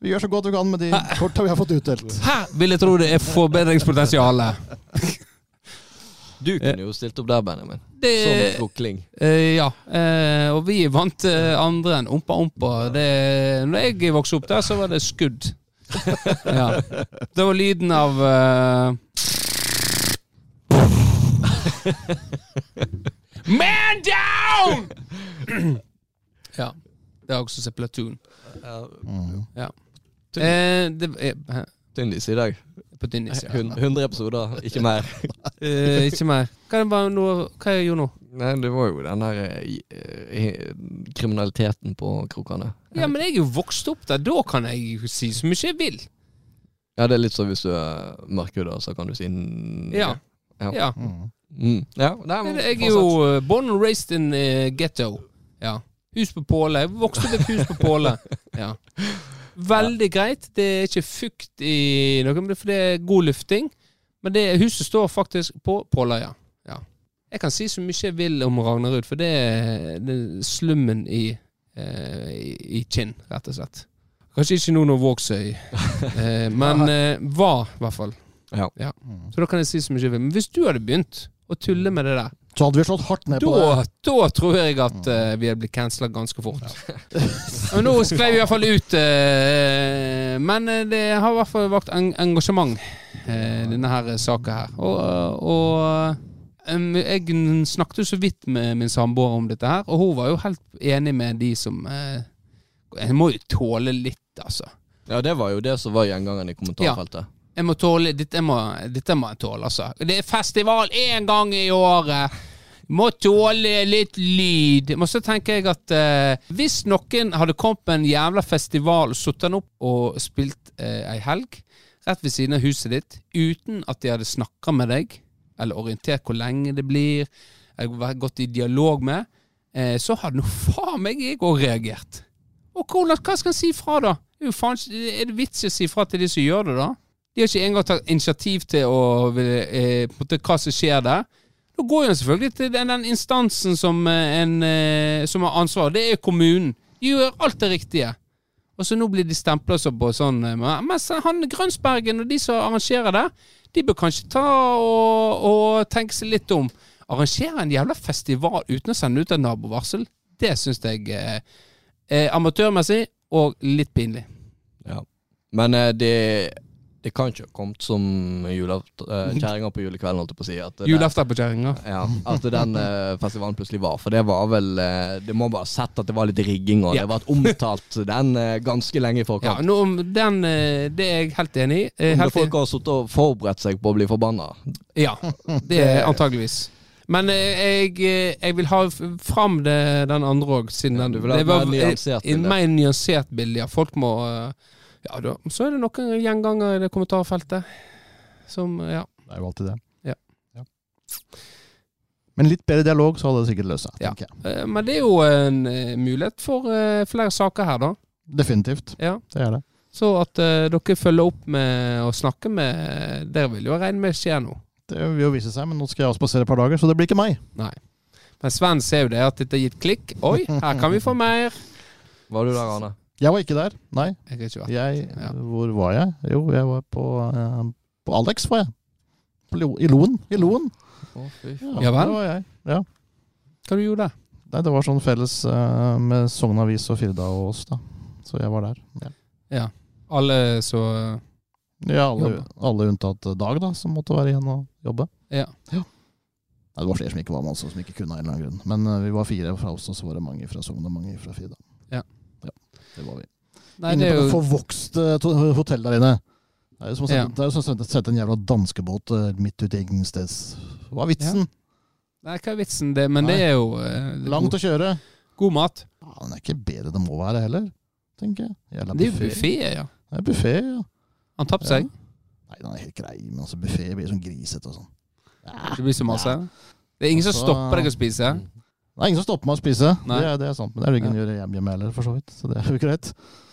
vi gjør så godt vi kan med de korta vi har fått utdelt. Her vil jeg tro det er forbedringspotensial. Du kunne jo stilt opp der, Benjamin. Det, Som trukling. eh, ja. Eh, og vi vant eh, andre enn Ompa Ompa. Det, når jeg vokste opp der, så var det skudd. ja. Det var lyden av eh, Man down! ja. Det er også som Platoon. Ja, Mm. Eh, det hæ? Tyndis i dag. på din ja. Hun- 100 episoder, ikke mer. uh, ikke mer. Hva, er noe, hva jeg gjorde nå? Nei, det var jo den der eh, kriminaliteten på krokene. Ja, men jeg er jo vokst opp der. Da kan jeg jo si så mye jeg vil. Ja, det er litt sånn hvis du er mørkhuda, så kan du si Ja. Ja. ja. Mm. Mm. ja nei, men Jeg er jo born and raised in uh, ghetto. Ja. Hus på Påle. Jeg vokste opp i et hus på Påle. Ja. Veldig greit. Det er ikke fukt i noe, for det er god lufting. Men det huset står faktisk på Påløya. Ja. Jeg kan si så mye jeg vil om Ragnarud, for det er, det er slummen i, eh, i, i Kinn, rett og slett. Kanskje ikke nå når Vågsøy, eh, men eh, var i hvert fall. Ja. Ja. Så da kan jeg si så mye jeg vil. Men hvis du hadde begynt å tulle med det der, Så hadde vi slått hardt ned på da, det. da tror jeg at uh, vi hadde blitt cancela ganske fort. Men nå sklei vi i hvert fall ut. Uh, men eh, det har i hvert fall vakt en engasjement, uh, denne her saka her. Og, og um, jeg snakket jo så vidt med min samboer om dette her, og hun var jo helt enig med de som Jeg må jo tåle litt, altså. Ja, det var jo det som var gjengangen i kommentarfeltet. Jeg må tåle, dette, må, dette må jeg tåle, altså. Det er festival én gang i året. Må tåle litt lyd. Men så tenker jeg at eh, hvis noen hadde kommet med en jævla festival, satt den opp og spilt eh, helg rett ved siden av huset ditt, uten at de hadde snakka med deg, eller orientert hvor lenge det blir, eller gått i dialog med, eh, så hadde nå faen meg jeg òg reagert. Og hvordan, hva skal en si fra, da? Er det vits i å si fra til de som gjør det, da? De har ikke engang tatt initiativ til å, eh, hva som skjer der. Da går jo selvfølgelig til den, den instansen som, eh, en, eh, som har ansvar. Det er kommunen. De gjør alt det riktige. Og så nå blir de stempla på sånn eh, men- Mens han Grønsbergen og de som arrangerer det, de bør kanskje ta og, og tenke seg litt om. Arrangere en jævla festival uten å sende ut et nabovarsel, det syns jeg eh, er amatørmessig og litt pinlig. Ja. Men eh, det, det kan ikke ha kommet som eh, kjerringa på julekvelden, holdt jeg på å si. At Julaften på kjerringa. Ja, at den eh, festivalen plutselig var. For det var vel eh, Det må bare ha sett at det var litt rigging, og Ja. det vært omtalt den ganske lenge i Ja, forkant. nå, om den, det er jeg helt enig i. Om Helt folk har sittet og forberedt seg på å bli forbanna. Ja, det er antageligvis. Men jeg, jeg vil ha fram det, den andre òg, siden Ja, den du vil ha det var et en mer nyansert bilde. Ja. Folk må eh, Ja, da, så er det noen gjenganger i det kommentarfeltet som Ja. Det er jo alltid det. Ja. Ja. Men litt bedre dialog, så hadde det sikkert løst seg. Ja. jeg. Eh, Men det er jo en eh, mulighet for eh, flere saker her, da. Definitivt. Ja. Det er det. Så at uh, dere følger opp med å snakke med Dere vil jo regne med skjer noe. Det vil jo vise seg, men nå skal jeg også spasere et par dager, så det blir ikke meg. Nei. Men Sven ser jo det at dette har gitt klikk. Oi, her kan vi få mer. Var du der, Arne? Jeg var ikke der. Nei. Jeg ikke Jeg, Ja. Hvor var jeg? Jo, jeg var på, eh, på Alex, var jeg. På I Loen. I Loen. Å, fy Ja vel? Var jeg. Ja. Hva du gjorde der? Nei, det var sånn felles eh, med Sogn Avis og Firda og oss, da. Så jeg var der. Ja, Ja. Alle så ja alle, alle unntatt Dag, da, som måtte være igjen og jobbe. Ja. Nei, det var flere som ikke var med, altså, som ikke kunne av en eller annen grunn. Men uh, vi var fire fra oss, og så var det mange fra Sogn og mange fra Firda. Ja. ja. Det var vi. Nei, inne det er på det jo forvokste hotell der inne. Det er jo som å Ja. sette, er som å sette en jævla danskebåt eh, midt ute i ingensteds. Hva er vitsen? Nei, hva er vitsen? Det, men Nei. det er jo eh, Langt god, å kjøre. god mat. Ja, den er ikke bedre det må være heller, tenker jeg. Jævla Det er jo buffet. buffé, ja. Det er buffé, ja. Han tapte seg. Nei, den er helt grei, men altså buffé blir sånn grisete og sånn. Ja. Det blir så masse. Det er ingen som Altså- stopper deg å spise. Det er ingen som stopper meg å spise. Nei. Det er, det er sant. Men det er det ingen gjør hjemme heller, for så vidt. Så det er jo greit.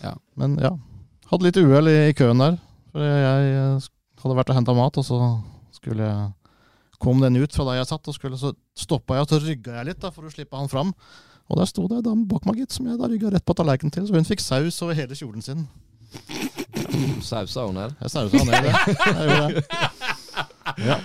Ja. Men ja. Hadde litt uhell i, i køen der. For jeg jeg hadde vært og henta mat, og så skulle jeg kom den ut fra der jeg satt, og skulle, så stoppa jeg, og så rygga jeg litt da, for å slippe han fram. Og der sto det ei dame bak meg, gitt, som jeg da rygga rett på tallerkenen til. Så hun fikk saus over hele kjolen sin. Sausa hun her? Jeg sausa han ned, det. Jeg gjorde det. Ja.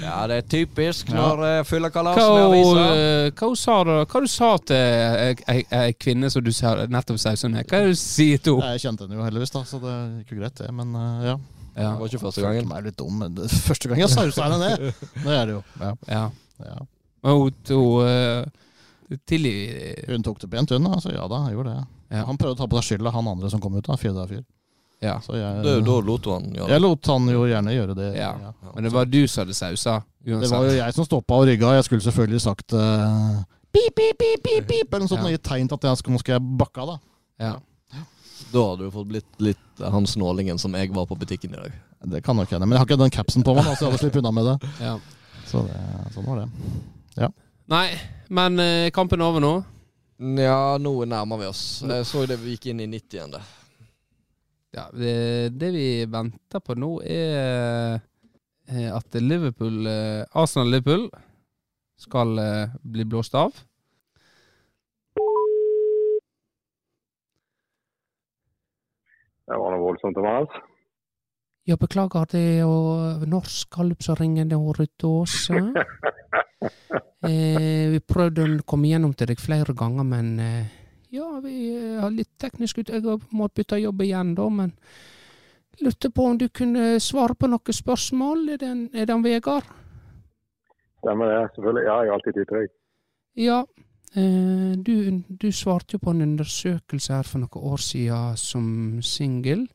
Ja, det er typisk når ja. fyllekalas Hva, med hun, aviser. eh, hva sa du, Hva du sa til ei- kvinne som du sa nettopp sausa ned? Hva er det du sier til henne? Jeg kjente henne jo heldigvis, da, så det gikk jo greit, det. Men eh, ja. Ja. Det var ikke første gangen. meg litt dum, men det er første gang jeg sausa henne ned. Det er det jo. Ja. ja. Ja. Men hun, hun eh, Hun tok det pent, hun. Altså, ja da, jeg gjorde det. Ja. Han prøvde å ta på seg skylda, han andre som kom ut. da, Firda fyr. Ja. Så jeg, Da, da lot du han gjøre det. jeg lot han jo gjerne gjøre det. Ja. ja. Men det var du som hadde sausa. Det var jo jeg som stoppa og rygga. Jeg skulle selvfølgelig sagt uh, pip, pip, pip, pip, pip, eller noe sånt. Ja. og gitt tegn til at jeg skal, nå skal jeg bakke av, da. Ja. Da hadde du fått blitt litt han snålingen som jeg var på butikken i dag. Det kan nok hende. Men jeg har ikke den capsen på meg, da, så jeg hadde sluppet unna med det. ja. Så det, sånn var det. Nei, men eh, kampen er over nå. Ja, nå nærmer vi oss. Jeg så det vi gikk inn i 90 igjen, det. Ja, det, det vi venter på nå, er eh, at Liverpool eh, Arsenal-Liverpool skal eh, bli blåst av. Det var noe voldsomt, Thomas. Ja, beklager, det er jo norsk gallup som ringer det året til oss. Eh, vi prøvde å komme gjennom til deg flere ganger, men eh, ja, vi eh, har litt teknisk ut. Jeg må bytte jobb igjen, da, men lurte på om du kunne svare på noen spørsmål. Er det, en, er det en Vegard? Stemmer det. Selvfølgelig. Ja, jeg er alltid tid til. Ja, eh, du, du svarte jo på en undersøkelse her for noen år siden som singel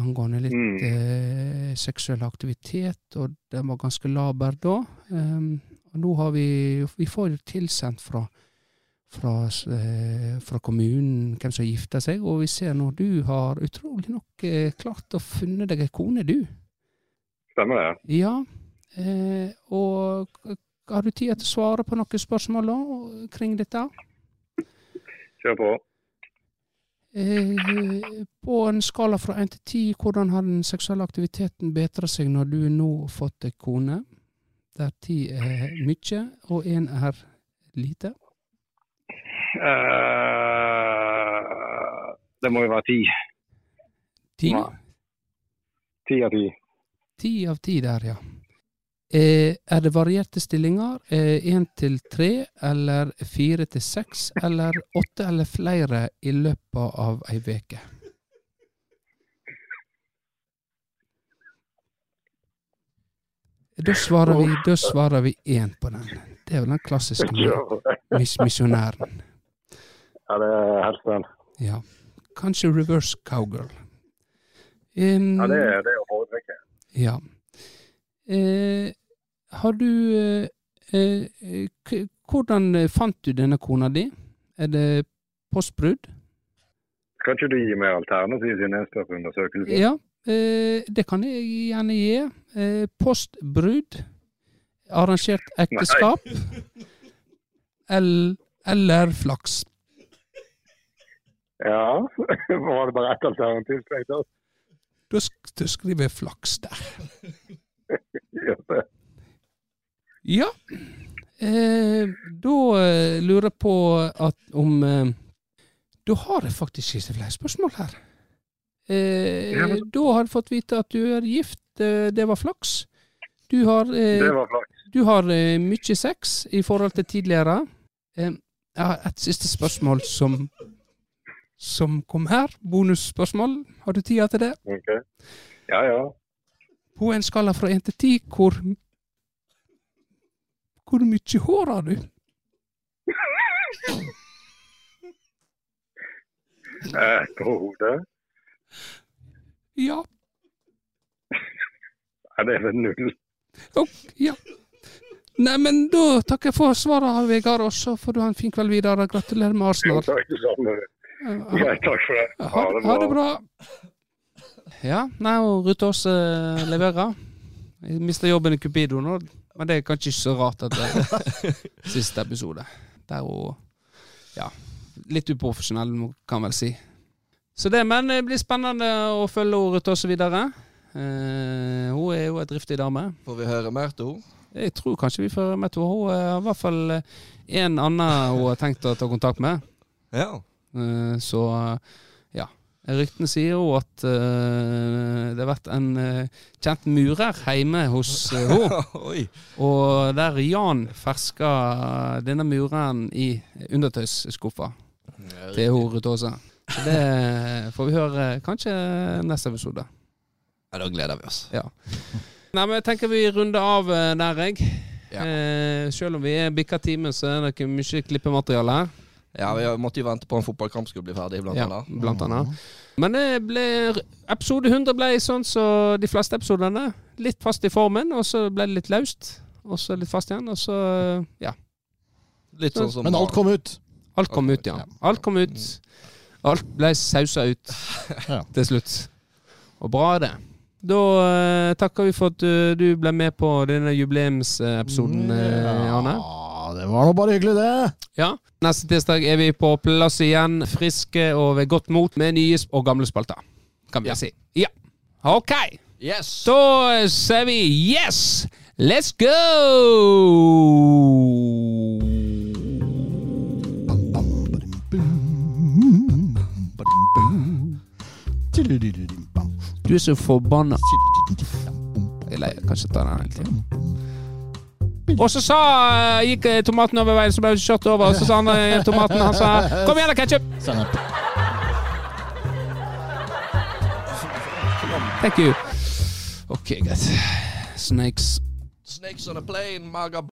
angående litt Mm. eh, seksuell aktivitet, og den var ganske laber da. Um, og nå har vi Vi får jo tilsendt fra, fra, eh, fra kommunen hvem som gifter seg, og vi ser nå du har utrolig nok eh, klart å funne deg ei kone, du. Stemmer det. Ja. Eh, og har du tid til å svare på noen spørsmål da, kring dette? Kjør på. Eh, på en skala fra 1 til 10, hvordan har den seksuelle aktiviteten bedret seg når du nå har fått deg kone? Der 10 er mye, og 1 er lite. Eh, det må jo være ti. 10? Nei. Ti av ti. 10 av 10 der, ja. Eh, er det varierte stillinger? Eh, 1 til 3, eller 4 til 6, eller 8 eller flere i løpet av ei veke? Da svarer vi, da svarer vi én på den. Det er vel den klassiske misjonæren. Ja, det er helt den. Ja. Kanskje reverse cowgirl. Um, Ja, det er det å foretrekke. Ja. Eh, har du eh, eh, Hvordan fant du denne kona di? Er det postbrudd? Kan ikke du gi meg alternativ til jeg står på undersøkelse? Ja, eh, det kan jeg gjerne gi. Eh, postbrudd, arrangert ekteskap el- eller flaks. Ja, var det bare ett alternativ? Da, sk da skriver jeg flaks der. Ja, det- Ja. Eh, da eh, lurer jeg på at om eh, Da har jeg faktisk ikke flere spørsmål her. Eh, Ja, men- Da har jeg fått vite at du er gift. Eh, det var flaks. Du har, eh, Det var flaks. du har mye sex i forhold til tidligere. Eh, jeg har et siste spørsmål som som kom her. Bonusspørsmål. Har du tida til det? Ok. Ja, ja. På en skala fra 1 til 10, hvor Hvor mye hår har du? Eh, på hodet? Ja. Er det er vel null. Oh, ja. Nei, men da takker jeg for svaret, Vegard, og så får du ha en fin kveld videre. Gratulerer med Jo, Arsenal. takk det Greit, takk for det. ha, ha det bra. Ja, nei, og Aas eh, leverer. Jeg mista jobben i Cupido nå, men det er kanskje ikke så rart at det er siste episode. Det er jo ja, litt uprofesjonell, kan vel si. Så det, men det blir spennende å følge Rutås videre. Eh, hun er jo ei driftig dame. Får vi høre mer til henne? Jeg tror kanskje vi får med henne. Hun har i hvert fall en annen hun har tenkt å ta kontakt med. Ja. Eh, Så ja. Ryktene sier jo at eh, det har vært en eh, kjent murer hjemme hos henne. Og der Jan ferska denne mureren i undertøysskuffa til hun Rutåse. Så det får vi høre kanskje neste episode. Ja, da gleder vi oss. Ja. Nei, men jeg tenker vi runder av der, jeg. Ja. Eh, selv om vi er bikka time, så er det ikke mye klippemateriale her. Ja, vi måtte jo vente på en fotballkamp skulle bli ferdig, blant Ja, annet. blant annet. Men det ble, episode 100 ble sånn som de fleste episodene. Litt fast i formen, og så ble det litt løst. Og så litt fast igjen, og så Ja. Litt sånn som Men alt kom ut. Alt kom ut, ja. Alt kom ut. Alt ble sausa ut til slutt. Og bra er det. Da uh, takker vi for at uh, du ble med på denne jubileumsepisoden, uh, Arne. Ja, det var nå bare hyggelig, det. Ja. Neste tirsdag er vi på plass igjen, friske og ved godt mot, med nye og gamle spalter. Kan vi Ja. si. Ja. OK. Yes! Da sier vi yes! Let's go! Du er så forbanna. Jeg kan ikke ta den hele tiden. Og så sa, eh, gikk eh, tomaten over veien, så ble det kjørt over. Og så sa han eh, tomaten han sa 'Kom igjen, da, ketsjup'. Sennep. Thank you. Ok, greit. Snakes. Snakes on a plane, maga